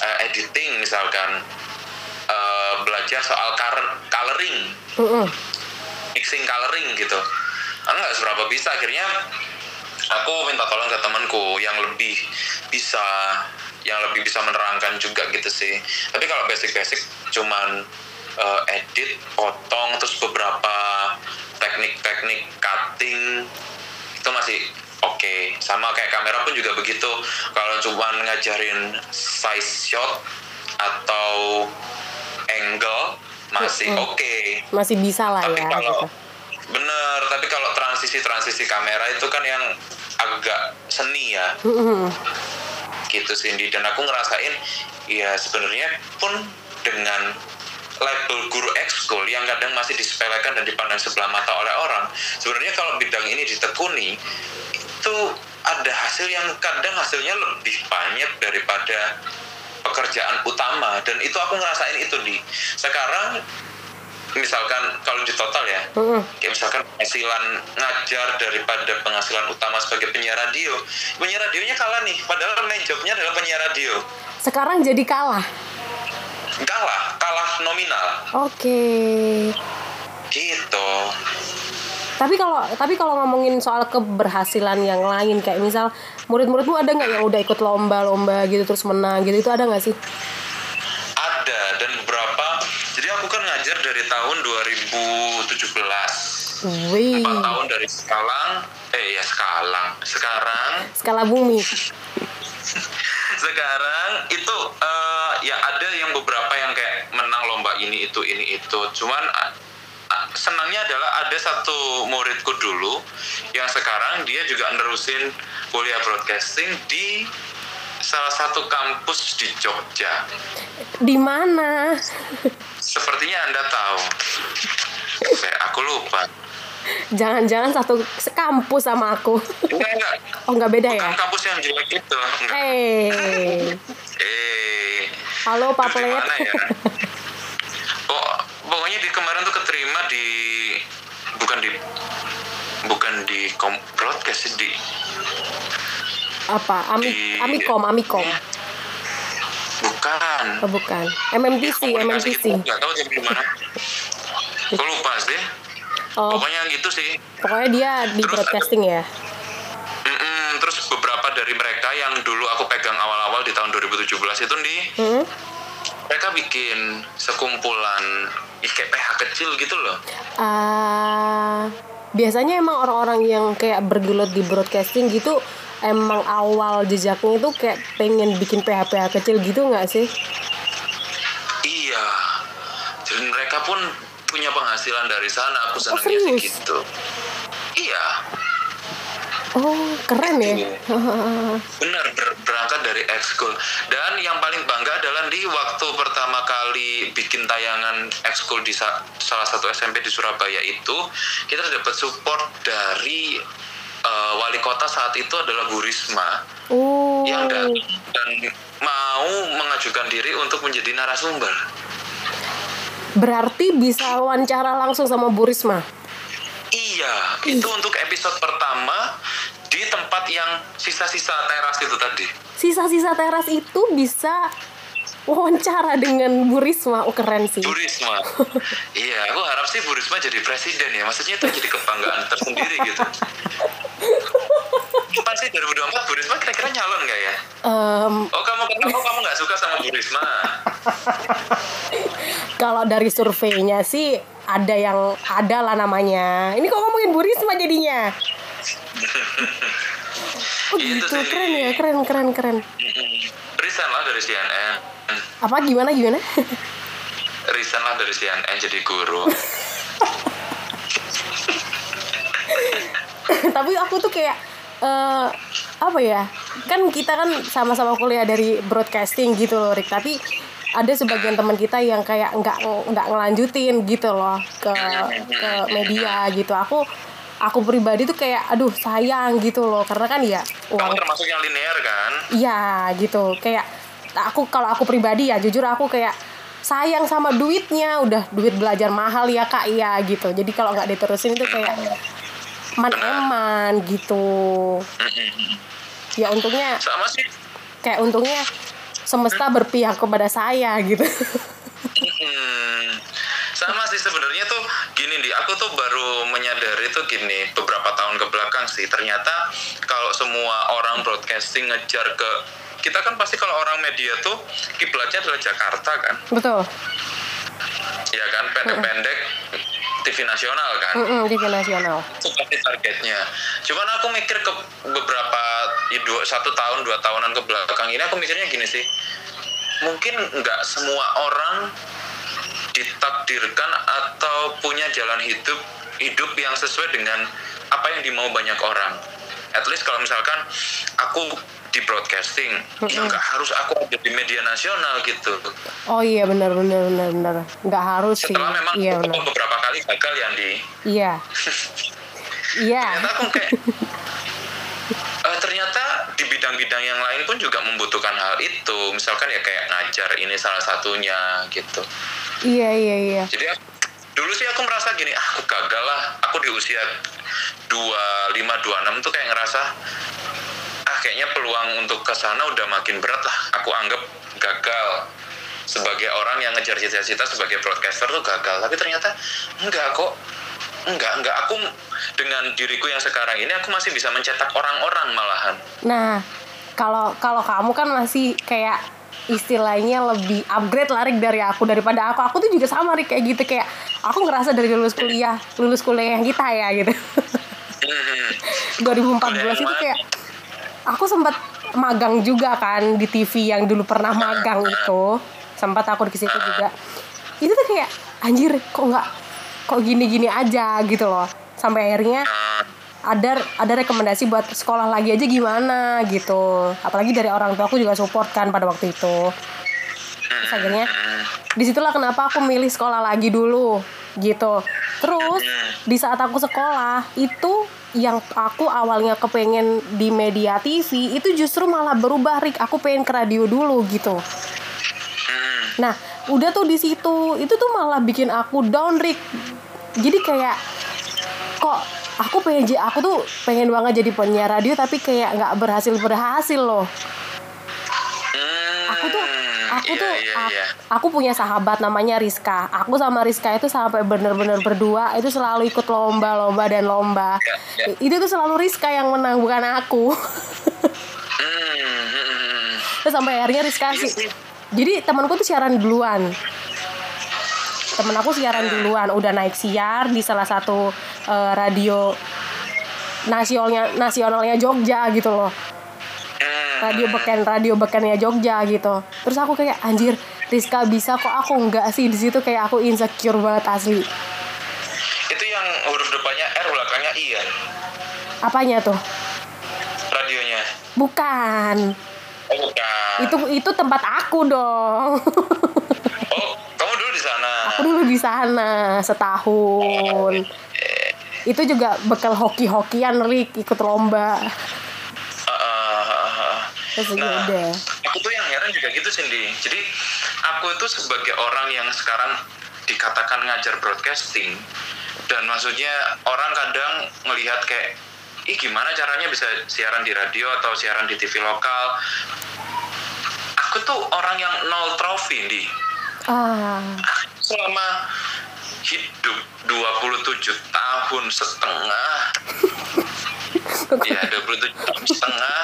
Speaker 2: eh, editing misalkan eh, belajar soal color- coloring
Speaker 1: Mm-mm.
Speaker 2: mixing coloring gitu aku nggak seberapa bisa akhirnya aku minta tolong ke temanku yang lebih bisa yang lebih bisa menerangkan juga gitu sih tapi kalau basic-basic cuman eh, edit potong terus beberapa teknik-teknik cutting itu masih oke. Sama kayak kamera pun juga begitu. Kalau cuman ngajarin size shot atau angle masih oke.
Speaker 1: Masih bisa lah
Speaker 2: tapi
Speaker 1: ya
Speaker 2: kalau
Speaker 1: gitu.
Speaker 2: bener tapi kalau transisi transisi kamera itu kan yang agak seni ya.
Speaker 1: Mm-mm.
Speaker 2: gitu Cindy. Dan aku ngerasain ya sebenarnya pun dengan label guru ekskul yang kadang masih disepelekan dan dipandang sebelah mata oleh orang sebenarnya kalau bidang ini ditekuni itu ada hasil yang kadang hasilnya lebih banyak daripada pekerjaan utama. Dan itu aku ngerasain itu di. Sekarang misalkan kalau di total ya kayak misalkan penghasilan ngajar daripada penghasilan utama sebagai penyiar radio penyiar radionya kalah nih padahal main jobnya adalah penyiar radio.
Speaker 1: Sekarang jadi kalah.
Speaker 2: Kalah kalah nominal.
Speaker 1: Oke.
Speaker 2: gitu.
Speaker 1: Tapi kalau tapi kalau ngomongin soal keberhasilan yang lain kayak misal murid-muridmu ada nggak yang udah ikut lomba-lomba gitu terus menang gitu itu ada nggak sih?
Speaker 2: ada dan beberapa jadi aku kan ngajar dari tahun 2017
Speaker 1: Wih,
Speaker 2: empat tahun dari sekarang eh ya sekarang sekarang.
Speaker 1: Skala bumi. <laughs>
Speaker 2: sekarang itu eh, ya ada yang beberapa yang kayak menang lomba ini itu ini itu. Cuman senangnya adalah ada satu muridku dulu yang sekarang dia juga nerusin kuliah broadcasting di salah satu kampus di Jogja.
Speaker 1: Di mana?
Speaker 2: sepertinya anda tahu. Saya aku lupa
Speaker 1: Jangan-jangan satu kampus sama aku.
Speaker 2: enggak enggak
Speaker 1: Oh nggak beda ya?
Speaker 2: kampus yang jelek itu enggak
Speaker 1: Eh,
Speaker 2: eh
Speaker 1: halo Pak
Speaker 2: ya? Oh, pokoknya di kemarin tuh keterima di bukan di bukan di kom, broadcast di
Speaker 1: Apa? Ami,
Speaker 2: Di-
Speaker 1: Amikom, Amikom.
Speaker 2: bukan.
Speaker 1: Oh bukan. MMTC, MMTC.
Speaker 2: gitu, nggak tahu dia di mana. Aku lupa sih.
Speaker 1: Oh,
Speaker 2: Pokoknya gitu sih.
Speaker 1: pokoknya dia di
Speaker 2: Terus
Speaker 1: broadcasting ya.
Speaker 2: Mm-mm, terus beberapa dari mereka yang dulu aku pegang awal-awal di tahun 2017 itu nih,
Speaker 1: Hmm?
Speaker 2: mereka bikin sekumpulan ih, kayak PH kecil gitu loh.
Speaker 1: Ah, biasanya emang orang-orang yang kayak bergelut di broadcasting gitu emang awal jejaknya itu kayak pengen bikin PH-PH kecil gitu nggak sih?
Speaker 2: Iya. Jadi mereka pun punya penghasilan dari sana. Aku senangnya sih
Speaker 1: serius?
Speaker 2: gitu. Iya,
Speaker 1: Oh, keren ya. <laughs>
Speaker 2: benar ber- berangkat dari ekskul. Dan yang paling bangga adalah di waktu pertama kali bikin tayangan ekskul di sa- salah satu SMP di Surabaya itu, kita dapat support dari eh, wali kota saat itu adalah Bu Risma
Speaker 1: oh,
Speaker 2: yang dan mau mengajukan diri untuk menjadi narasumber.
Speaker 1: Berarti bisa wawancara langsung sama Bu Risma.
Speaker 2: Iya, itu untuk episode pertama di tempat yang sisa-sisa teras itu tadi.
Speaker 1: Sisa-sisa teras itu bisa wawancara dengan Bu Risma. Oh, keren sih.
Speaker 2: Bu Risma. <laughs> iya, aku harap sih Bu Risma jadi presiden ya. Maksudnya itu jadi kebanggaan tersendiri gitu. <laughs> Kapan sih 2024 Bu Risma kira-kira nyalon nggak ya?
Speaker 1: Em,
Speaker 2: Oh kamu kamu kamu nggak suka sama Bu Risma? <laughs>
Speaker 1: kalau dari surveinya sih ada yang ada lah namanya. Ini kok ngomongin Bu Risma jadinya? <laughs> Oh
Speaker 2: Itu
Speaker 1: gitu,
Speaker 2: sih.
Speaker 1: keren ya, keren, keren, keren.
Speaker 2: Resign lah dari CNN.
Speaker 1: Apa gimana gimana? <laughs>
Speaker 2: Resign lah dari CNN jadi guru.
Speaker 1: Tapi aku tuh kayak eh apa ya? Kan kita kan sama-sama kuliah dari broadcasting gitu loh, Rick. Tapi ada sebagian teman kita yang kayak nggak nggak ngelanjutin gitu loh ke ke media gitu. Aku aku pribadi tuh kayak aduh sayang gitu loh karena kan ya
Speaker 2: Kamu
Speaker 1: uang
Speaker 2: termasuk yang linear kan?
Speaker 1: Iya gitu kayak aku kalau aku pribadi ya jujur aku kayak sayang sama duitnya udah duit belajar mahal ya kak ya gitu jadi kalau nggak diterusin itu kayak man eman gitu. Ya untungnya
Speaker 2: Sama sih.
Speaker 1: kayak untungnya semesta berpihak kepada saya gitu.
Speaker 2: Sama sih sebenarnya tuh gini di aku tuh baru menyadari tuh gini beberapa tahun ke belakang sih. Ternyata kalau semua orang broadcasting ngejar ke kita kan pasti kalau orang media tuh kiblatnya adalah Jakarta kan?
Speaker 1: Betul.
Speaker 2: Ya kan? Pendek-pendek TV nasional kan
Speaker 1: Mm-mm, TV nasional
Speaker 2: itu pasti targetnya. Cuman aku mikir ke beberapa ya, dua, satu tahun dua tahunan ke belakang ini aku mikirnya gini sih, mungkin nggak semua orang ditakdirkan atau punya jalan hidup hidup yang sesuai dengan apa yang dimau banyak orang. At least kalau misalkan aku di broadcasting, ya nggak harus aku ada di media nasional gitu.
Speaker 1: oh iya benar benar benar benar. Nggak harus sih.
Speaker 2: Setelah memang
Speaker 1: iya
Speaker 2: aku
Speaker 1: benar.
Speaker 2: beberapa kali gagal yang di
Speaker 1: iya. <laughs> Iya.
Speaker 2: Ternyata aku kayak <laughs> eh, ternyata di bidang-bidang yang lain pun juga membutuhkan hal itu. Misalkan ya kayak ngajar ini salah satunya gitu.
Speaker 1: Iya iya iya.
Speaker 2: Jadi aku- dulu sih aku merasa gini ah aku gagal lah. Aku di usia 25 26 tuh kayak ngerasa kayaknya peluang untuk ke sana udah makin berat lah. Aku anggap gagal. Sebagai orang yang ngejar cita-cita sebagai broadcaster tuh gagal. Tapi ternyata enggak kok. Enggak enggak. Aku dengan diriku yang sekarang ini aku masih bisa mencetak orang-orang malahan.
Speaker 1: Nah, kalau kalau kamu kan masih kayak istilahnya lebih upgrade lah Rik, dari aku daripada aku. Aku tuh juga sama Rik kayak gitu. Kayak aku ngerasa dari lulus kuliah, lulus kuliah yang kita ya gitu.
Speaker 2: Hmm, <laughs>
Speaker 1: 2014 itu kayak aku sempat magang juga kan di TV yang dulu pernah magang itu. Sempat aku di situ juga. Itu tuh kayak anjir kok nggak kok gini-gini aja gitu loh. Sampai akhirnya ada ada rekomendasi buat sekolah lagi aja gimana gitu apalagi dari orang tua aku juga support kan pada waktu itu terus akhirnya di situlah kenapa aku milih sekolah lagi dulu gitu. Terus di saat aku sekolah itu yang aku awalnya kepengen di media TV itu justru malah berubah Rik. Aku pengen ke radio dulu gitu.
Speaker 2: Hmm,
Speaker 1: Nah, udah tuh di situ, itu tuh malah bikin aku down, Rick. Jadi kayak kok aku pengen aku tuh pengen banget jadi penyiar radio tapi kayak nggak berhasil berhasil loh. Aku tuh aku
Speaker 2: iya,
Speaker 1: tuh
Speaker 2: iya,
Speaker 1: a-
Speaker 2: iya.
Speaker 1: aku punya sahabat namanya Rizka. Aku sama Rizka itu sampai bener-bener berdua itu selalu ikut lomba-lomba dan lomba.
Speaker 2: Ya.
Speaker 1: I- Itu tuh selalu Rizka yang menang bukan aku.
Speaker 2: Hmm, hmm, hmm.
Speaker 1: Terus sampai akhirnya Rizka
Speaker 2: Iya
Speaker 1: sih. Jadi temanku tuh siaran duluan. Temen aku siaran duluan, udah naik siar di salah satu eh, radio nasionalnya nasionalnya Jogja gitu loh. Radio beken, radio bekennya Jogja gitu. Terus aku kayak anjir, Rizka bisa kok aku enggak sih di situ kayak aku insecure banget asli.
Speaker 2: itu yang huruf depannya R belakangnya I ya
Speaker 1: Apanya tuh?
Speaker 2: radionya
Speaker 1: Bukan.
Speaker 2: oh bukan
Speaker 1: Itu itu tempat aku dong. <laughs>
Speaker 2: oh kamu dulu di sana
Speaker 1: aku dulu di sana setahun. Itu juga bekal hoki-hokian Rik ikut lomba.
Speaker 2: Ah, ah, ah, ah.
Speaker 1: Terus ya
Speaker 2: Nah, aku tuh yang heran juga gitu Cindy. Jadi aku itu sebagai orang yang sekarang dikatakan ngajar broadcasting dan maksudnya orang kadang melihat kayak ih gimana caranya bisa siaran di radio atau siaran di TV lokal. Aku tuh orang yang nol trofi di
Speaker 1: Ah,
Speaker 2: selama hidup 27 tahun setengah Iya 27 jam setengah.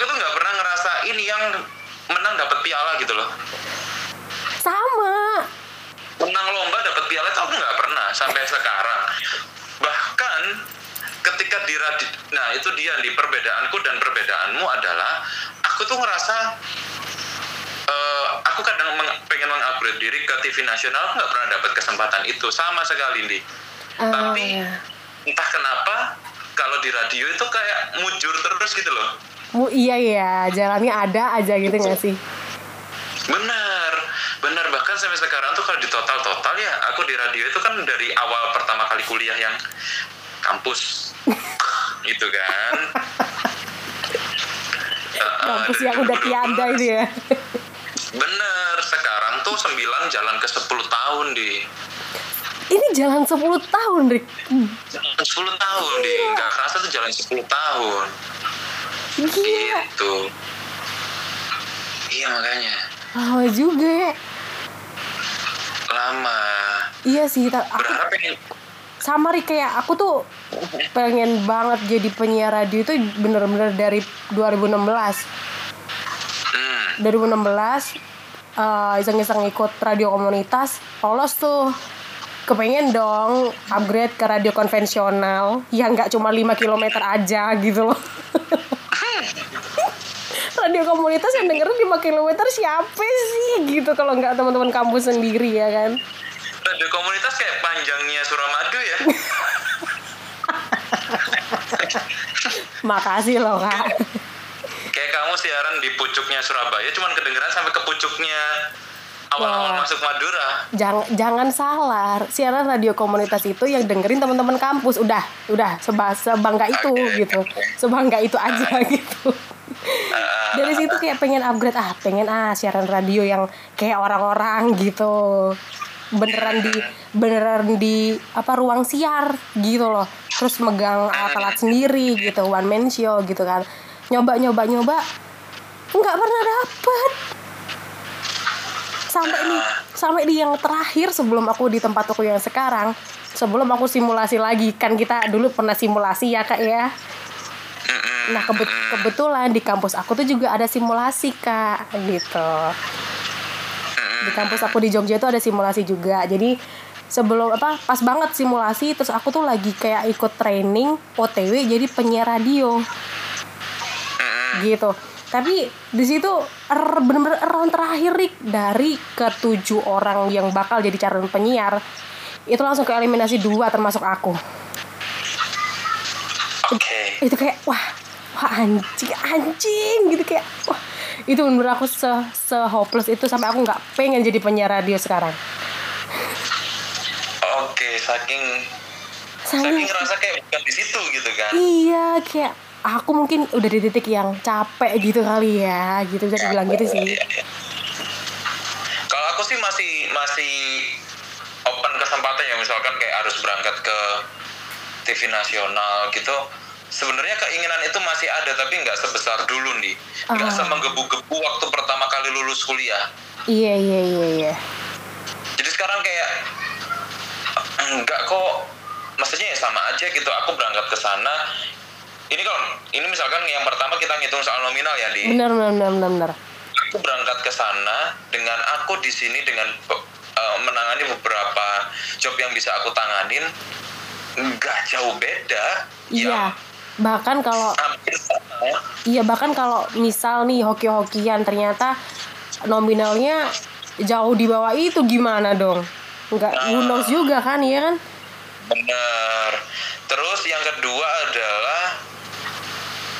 Speaker 2: Aku tuh nggak pernah ngerasa ini yang menang dapat piala gitu loh.
Speaker 1: Sama.
Speaker 2: Menang lomba dapat piala itu aku nggak pernah sampai sekarang. Bahkan ketika di nah itu dia di perbedaanku dan perbedaanmu adalah aku tuh ngerasa eh, aku kadang meng- pengen mengupgrade diri ke TV nasional aku nggak pernah dapat kesempatan itu sama sekali nih
Speaker 1: Ah,
Speaker 2: Tapi-
Speaker 1: ya.
Speaker 2: entah kenapa kalau di radio itu kayak mujur terus gitu loh
Speaker 1: Mu, iya ya, jalannya ada aja gitu gak sih?
Speaker 2: benar. Benar. Bahkan sampai sekarang tuh kalau di total total ya aku di radio itu kan dari awal pertama kali kuliah yang kampus. <laughs> Gitu kan? <laughs>
Speaker 1: Kampus yang udah
Speaker 2: 2012.
Speaker 1: tiada itu ya.
Speaker 2: bener sekarang tuh 9 jalan ke 10 tahun di.
Speaker 1: Ini jalan 10 tahun, Rick. Hmm,
Speaker 2: 10 tahun di. Nggak kerasa tuh jalan 10 tahun
Speaker 1: Gila.
Speaker 2: gitu. Iya makanya.
Speaker 1: Lama juga.
Speaker 2: Lama.
Speaker 1: Iya sih, ta- aku
Speaker 2: berharap pengen
Speaker 1: sama Rick kayak aku tuh pengen banget jadi penyiar radio itu bener-bener dari 2016.
Speaker 2: hmm,
Speaker 1: 2016 eh, iseng-iseng ikut radio komunitas lolos tuh. Kepengen dong upgrade ke radio konvensional yang nggak cuma 5 km aja gitu loh <laughs> radio komunitas yang dengerin 5 km siapa sih? Gitu kalau nggak teman-teman kampus sendiri ya kan?
Speaker 2: Radio komunitas kayak panjangnya Suramadu ya.
Speaker 1: Makasih loh kak.
Speaker 2: Kayak kamu siaran di pucuknya Surabaya cuman kedengeran sampai ke pucuknya awal-awal
Speaker 1: Wah.
Speaker 2: masuk Madura.
Speaker 1: Jangan jangan salah. Siaran radio komunitas itu yang dengerin teman-teman kampus. Udah udah seba, sebangga itu
Speaker 2: Oke,
Speaker 1: gitu. Sebangga itu aja gitu <laughs> Dari situ kayak pengen upgrade ah pengen ah siaran radio yang kayak orang-orang gitu. Beneran di beneran di apa ruang siar gitu loh. Terus megang alat-alat sendiri gitu one man show gitu kan. Nyoba nyoba nyoba nggak pernah dapet. Sampai di sampai di yang terakhir sebelum aku di tempat aku yang sekarang sebelum aku simulasi lagi. Kan kita dulu pernah simulasi ya kak ya nah kebet- kebetulan di kampus aku tuh juga ada simulasi kak gitu. Di kampus aku di Jogja itu ada simulasi juga. Jadi sebelum apa pas banget simulasi terus aku tuh lagi kayak ikut training OTW jadi penyiar radio. Gitu. Tapi di situ er, bener-bener round terakhir Rick, dari ketujuh orang yang bakal jadi calon penyiar. Itu langsung ke eliminasi dua termasuk aku itu kayak wah wah anjing anjing gitu kayak wah itu bener aku se se hopeless itu sampai aku nggak pengen jadi penyiar radio sekarang
Speaker 2: oke saking
Speaker 1: Saking-
Speaker 2: saking ngerasa kayak bukan di situ gitu kan
Speaker 1: iya kayak aku mungkin udah di titik yang capek gitu kali ya gitu bisa dibilang gitu sih
Speaker 2: Iya, iya. Kalau aku sih masih masih open kesempatan ya misalkan kayak harus berangkat ke TV nasional gitu. Sebenarnya keinginan itu masih ada tapi nggak sebesar dulu nih. Nggak
Speaker 1: Ah.
Speaker 2: semenggebu-gebu waktu pertama kali lulus kuliah.
Speaker 1: iya iya iya iya
Speaker 2: Jadi sekarang kayak enggak kok. Maksudnya ya sama aja gitu. Aku berangkat ke sana. Ini kalau ini misalkan yang pertama kita ngitung soal nominal ya di
Speaker 1: benar benar benar benar, benar.
Speaker 2: aku berangkat ke sana dengan aku di sini dengan eh, menangani beberapa job yang bisa aku tanganin nggak jauh beda
Speaker 1: iya bahkan kalau
Speaker 2: sama
Speaker 1: iya bahkan kalau misal nih hoki-hokian ternyata nominalnya jauh di bawah itu gimana dong? Nggak knows juga kan iya kan?
Speaker 2: Bener terus yang kedua adalah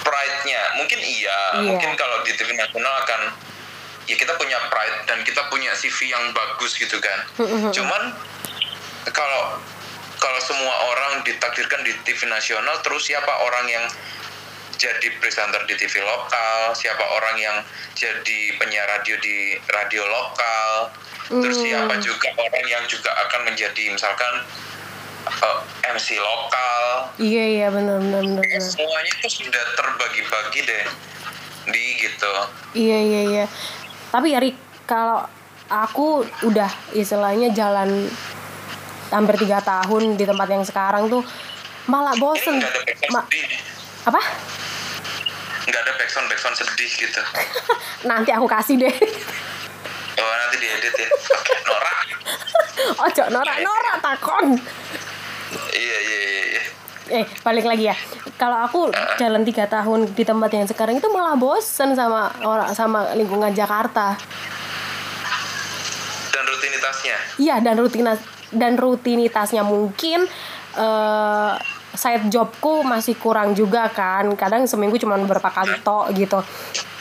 Speaker 2: pride-nya. Mungkin iya,
Speaker 1: Iya.
Speaker 2: mungkin kalau di TV nasional akan ya kita punya pride dan kita punya CV yang bagus gitu kan. Cuman kalau kalau semua orang ditakdirkan di TV nasional terus siapa orang yang jadi presenter di TV lokal? Siapa orang yang jadi penyiar radio di radio lokal? Terus
Speaker 1: Hmm.
Speaker 2: siapa juga orang yang juga akan menjadi misalkan eh, MC lokal?
Speaker 1: Iya iya benar benar benar
Speaker 2: semuanya itu sudah terbagi-bagi deh di gitu.
Speaker 1: Iya iya iya. Tapi ya Rik, kalau aku udah istilahnya jalan hampir tiga tahun di tempat yang sekarang tuh malah bosen
Speaker 2: nggak ada backsound
Speaker 1: Ma-
Speaker 2: sedih.
Speaker 1: apa
Speaker 2: Nggak ada backsound backsound sedih gitu. <laughs>
Speaker 1: nanti aku kasih deh
Speaker 2: Oh nanti diedit ya. Oke, Nora. <laughs>
Speaker 1: ojo norak norak takon
Speaker 2: Iya iya iya. iya.
Speaker 1: eh balik lagi ya kalau aku jalan tiga tahun di tempat yang sekarang itu malah bosen sama orang sama lingkungan Jakarta
Speaker 2: Dan rutinitasnya.
Speaker 1: iya dan rutinitas dan rutinitasnya mungkin eh side jobku masih kurang juga kan. Kadang seminggu cuma berapa kali tok gitu.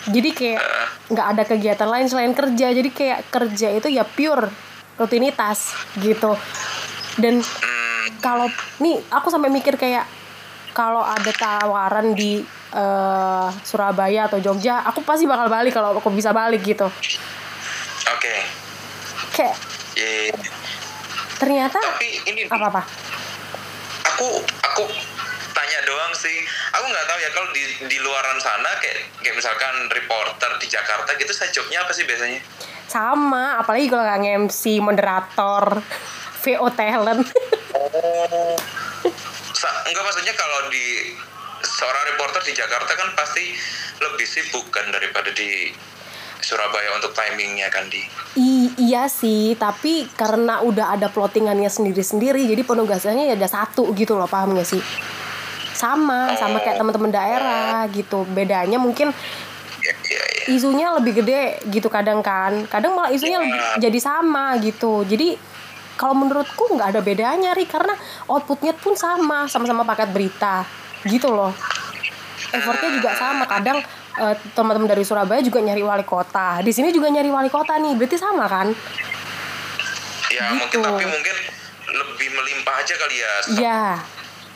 Speaker 1: Jadi kayak nggak ada kegiatan lain selain kerja. Jadi kayak kerja itu ya pure rutinitas gitu. Dan kalau nih aku sampai mikir kayak kalau ada tawaran di eh, Surabaya atau Jogja aku pasti bakal balik kalau aku bisa balik gitu.
Speaker 2: Oke.
Speaker 1: kayak
Speaker 2: Iya.
Speaker 1: Ternyata
Speaker 2: Tapi ini
Speaker 1: apa apa
Speaker 2: aku aku tanya doang sih. Aku nggak tahu ya kalau di di luaran sana kayak kayak misalkan reporter di Jakarta gitu saya jobnya apa sih biasanya?
Speaker 1: sama apalagi kalau nggak MC moderator VO talent
Speaker 2: Oh. Enggak maksudnya kalau di seorang reporter di Jakarta kan pasti lebih sibuk kan daripada di Surabaya untuk timingnya kan di.
Speaker 1: I- iya sih tapi karena udah ada plottingannya sendiri-sendiri jadi penugasannya ya ada satu gitu loh paham gak sih. Sama sama kayak teman-teman daerah gitu. Bedanya mungkin
Speaker 2: Iya iya iya.
Speaker 1: isunya lebih gede gitu kadang kan. Kadang malah isunya lebih, jadi sama gitu. Jadi kalau menurutku nggak ada bedanya ri karena outputnya pun sama sama-sama paket berita gitu loh. Effortnya juga sama kadang eh, teman-teman dari Surabaya juga nyari wali kota di sini juga nyari wali kota nih berarti sama kan
Speaker 2: Ya
Speaker 1: Gitu.
Speaker 2: mungkin tapi mungkin lebih melimpah aja kali ya
Speaker 1: iya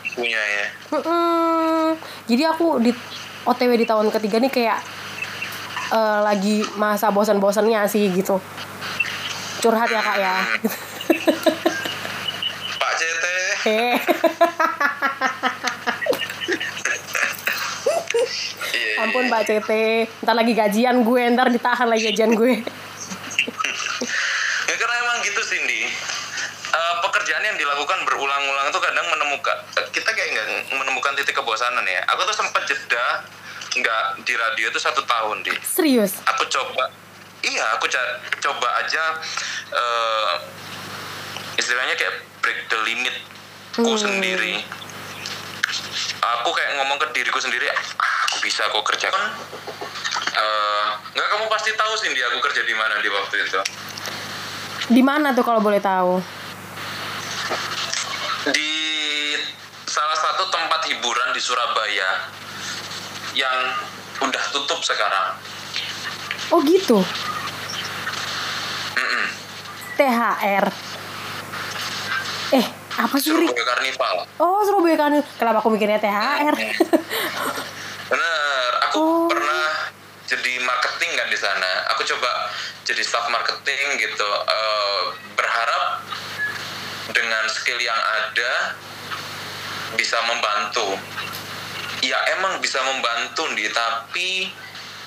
Speaker 2: punya ya.
Speaker 1: Mm-mm. jadi aku di OTW di tahun ketiga nih kayak eh, lagi masa bosan-bosannya sih gitu curhat ya kak ya <laughs>
Speaker 2: Pak CT. <laughs> Iya. iya,
Speaker 1: Ampun
Speaker 2: iya.
Speaker 1: Mbak CT, ntar lagi gajian gue, ntar ditahan lagi gajian gue. <laughs>
Speaker 2: Ya karena emang gitu Cindy. Eh, pekerjaan yang dilakukan berulang-ulang itu kadang menemukan kita kayak nggak menemukan titik kebosanan ya. Aku tuh sempat jeda nggak di radio itu satu tahun di.
Speaker 1: Serius?
Speaker 2: Aku coba, iya aku coba aja eh, istilahnya kayak break the limit ku
Speaker 1: Hmm.
Speaker 2: sendiri. Aku kayak ngomong ke diriku sendiri, "Ah, aku bisa kok kerja. Eh, nggak kamu pasti tahu Cindy aku kerja di mana di waktu itu.
Speaker 1: Di mana tuh kalau boleh tahu?
Speaker 2: di salah satu tempat hiburan di Surabaya yang udah tutup sekarang.
Speaker 1: Oh gitu.
Speaker 2: Mm-mm.
Speaker 1: THR. Apa sih?
Speaker 2: Surabaya Karnival.
Speaker 1: Oh Surabaya kan. Kenapa aku mikirnya THR?
Speaker 2: Bener, aku
Speaker 1: Oh.
Speaker 2: pernah jadi marketing kan di sana. Aku coba jadi staff marketing gitu. Eh, berharap dengan skill yang ada bisa membantu. Ya emang bisa membantu nih, tapi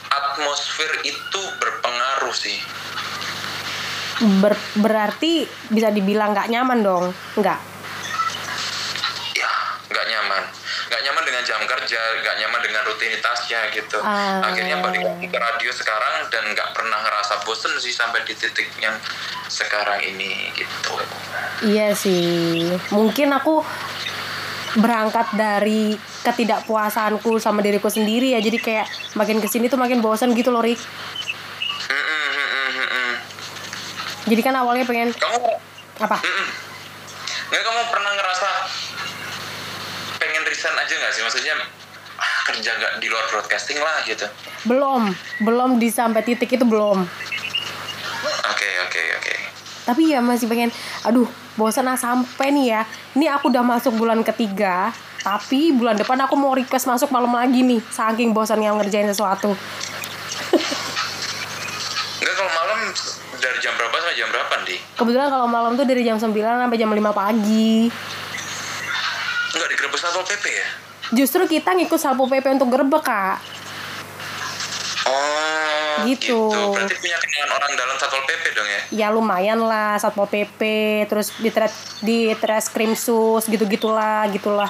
Speaker 2: atmosfer itu berpengaruh sih.
Speaker 1: Ber- berarti bisa dibilang nggak nyaman dong? Nggak.
Speaker 2: Nggak nyaman nggak nyaman dengan jam kerja nggak nyaman dengan rutinitasnya gitu
Speaker 1: Ah.
Speaker 2: akhirnya balik lagi ke radio sekarang dan nggak pernah ngerasa bosen sih sampai di titik yang sekarang ini gitu
Speaker 1: Iya sih. Mungkin aku berangkat dari ketidakpuasanku sama diriku sendiri ya. Jadi kayak makin ke sini tuh makin bosan gitu loh Rik. Jadi kan awalnya pengen
Speaker 2: kamu
Speaker 1: apa?
Speaker 2: nggak kamu pernah ngerasa resign aja nggak sih maksudnya ah, kerja nggak di luar broadcasting lah gitu
Speaker 1: Belum, belum di sampai titik itu belum.
Speaker 2: oke oke oke
Speaker 1: Tapi ya masih pengen, aduh bosan ah sampai nih ya. Ini aku udah masuk bulan ketiga, tapi bulan depan aku mau request masuk malam lagi nih. Saking bosan yang ngerjain sesuatu. <laughs>
Speaker 2: nggak kalau malam dari jam berapa sampai jam berapa nih
Speaker 1: Kebetulan kalau malam tuh dari jam 9 sampai jam 5 pagi.
Speaker 2: Digerebek satpol pp ya
Speaker 1: Justru kita ngikut Salpo PP untuk gerbek, Kak.
Speaker 2: Oh,
Speaker 1: Gitu.
Speaker 2: gitu. Berarti punya kenalan orang dalam satpol pp dong ya?
Speaker 1: Ya lumayan lah Satpol PP, terus di tres di Treskrimsus gitu-gitulah, gitulah.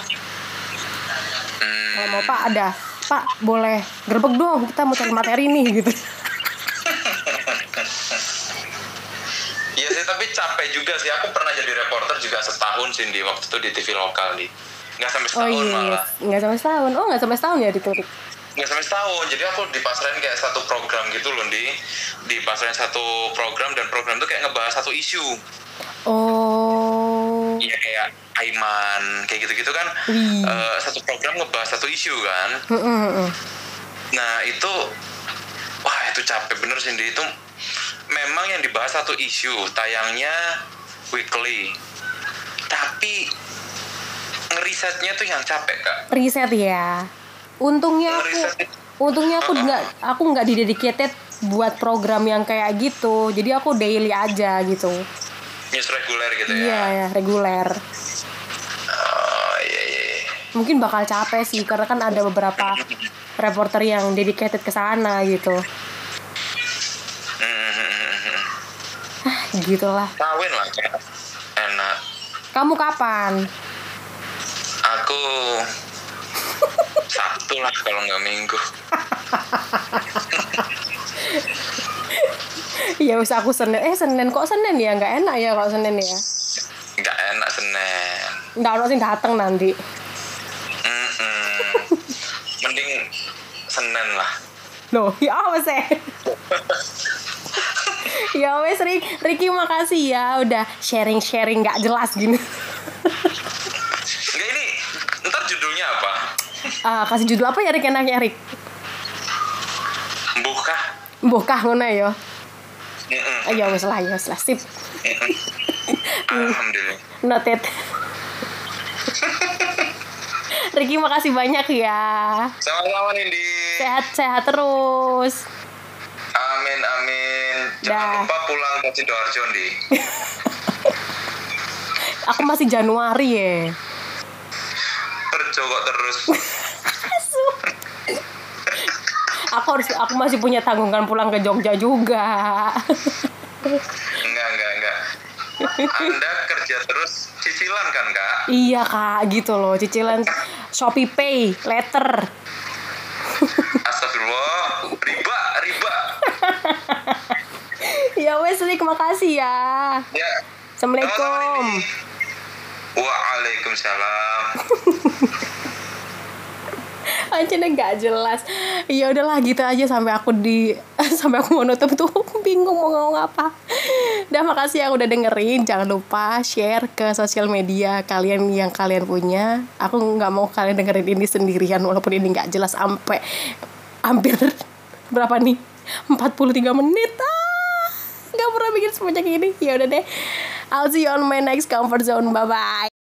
Speaker 1: kalau mau pak ada pak boleh gerbek dong kita mau cari materi nih gitu
Speaker 2: Iya sih, tapi capek juga sih. Aku pernah jadi reporter juga setahun sih di waktu itu di TV lokal di. Nggak sampai
Speaker 1: oh
Speaker 2: setahun
Speaker 1: iya
Speaker 2: malah.
Speaker 1: nggak sampai setahun oh nggak sampai setahun ya diturik
Speaker 2: Nggak sampai setahun. Jadi aku dipasrahin kayak satu program gitu loh di. Dipasrahin satu program dan program itu kayak ngebahas satu isu.
Speaker 1: oh
Speaker 2: Iya kayak Aiman kayak gitu-gitu kan.
Speaker 1: Wih.
Speaker 2: Eh, satu program ngebahas satu isu kan.
Speaker 1: Mm.
Speaker 2: Nah itu wah itu capek bener sih Di. itu memang yang dibahas satu isu tayangnya weekly tapi ngerisetnya tuh yang capek kak.
Speaker 1: Riset ya untungnya aku
Speaker 2: Ngeriset.
Speaker 1: untungnya aku nggak aku nggak didedicated buat program yang kayak gitu. Jadi aku daily aja gitu.
Speaker 2: News reguler gitu
Speaker 1: iya
Speaker 2: ya
Speaker 1: ya reguler.
Speaker 2: Oh iya iya iya.
Speaker 1: mungkin bakal capek sih karena kan ada beberapa reporter yang dedicated ke sana gitu.
Speaker 2: Hmm,
Speaker 1: ah gitulah.
Speaker 2: Kawin lah enak.
Speaker 1: Kamu kapan
Speaker 2: aku Sabtu lah kalau nggak Minggu.
Speaker 1: Ya usah aku senin. Eh senin. Kok senin ya? Nggak enak ya kalau senin ya?
Speaker 2: Nggak enak Senin.
Speaker 1: Nggak ada sih datang nanti.
Speaker 2: Mending Senin lah.
Speaker 1: Loh, ya apa sih? ya wes Rik, Ricky makasih ya udah sharing-sharing nggak jelas gini.
Speaker 2: Enggak ini ntar judulnya apa
Speaker 1: Ah, kasih judul apa ya Rik enaknya Rik?
Speaker 2: buka
Speaker 1: Bokah ngono ya.
Speaker 2: Mm-mm.
Speaker 1: Ah, ya wes lah, ya wes lah. Sip.
Speaker 2: Alhamdulillah
Speaker 1: Noted. Ricky makasih banyak ya.
Speaker 2: sama-sama Nindi
Speaker 1: Sehat-sehat terus.
Speaker 2: amin amin jangan
Speaker 1: Dah.
Speaker 2: lupa pulang ke Sidoarjo Ndi <laughs>
Speaker 1: Aku masih Januari ya.
Speaker 2: Kerja kok terus
Speaker 1: Aku harus aku masih punya tanggungan pulang ke Jogja juga.
Speaker 2: enggak enggak enggak anda kerja terus cicilan kan kak
Speaker 1: Iya kak, gitu loh cicilan Shopee Pay, letter.
Speaker 2: Astagfirullah riba riba
Speaker 1: ya wes Rik, makasih ya.
Speaker 2: ya
Speaker 1: Assalamualaikum.
Speaker 2: Sama-sama, Nindi. Waalaikumsalam <laughs>
Speaker 1: Anjirnya gak jelas. Ya udahlah gitu aja sampai aku di <laughs> sampai aku mau nutup tuh <laughs> bingung mau ngomong apa. Dan makasih yang udah dengerin. Jangan lupa share ke sosial media kalian yang kalian punya. Aku nggak mau kalian dengerin ini sendirian walaupun ini nggak jelas sampai hampir berapa nih? 43 menit. Ah, nggak pernah bikin sebanyak ini. Ya udah deh. I'll see you on my next comfort zone. Bye bye.